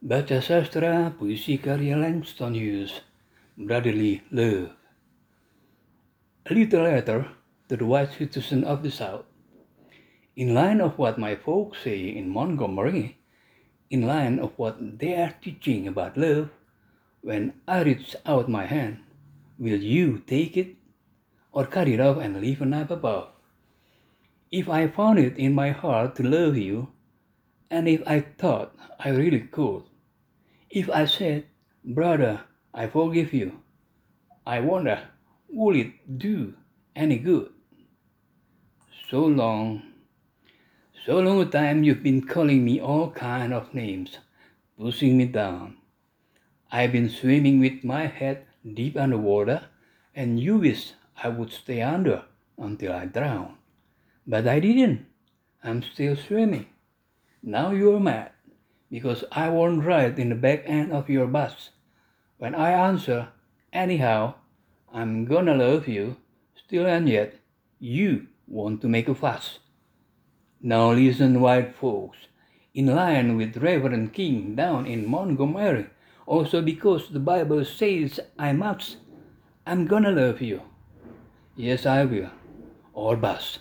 Baca sastra puisi karya Langston Hughes, Brotherly Love. A little letter to the white citizen of the South. In line of what my folks say in Montgomery, in line of what they are teaching about love, when I reach out my hand, will you take it or cut it off and leave a knife above? If I found it in my heart to love you, and if I thought I really could, if I said, Brother, I forgive you, I wonder, would it do any good? So long, so long a time you've been calling me all kind of names, pushing me down. I've been swimming with my head deep underwater, and you wish I would stay under until I drown. But I didn't. I'm still swimming. Now you're mad because I won't ride in the back end of your bus. When I answer, anyhow, I'm gonna love you, still and yet, you want to make a fuss. Now listen, white folks, in line with Reverend King down in Montgomery, also because the Bible says I must, I'm gonna love you. Yes, I will, or bust.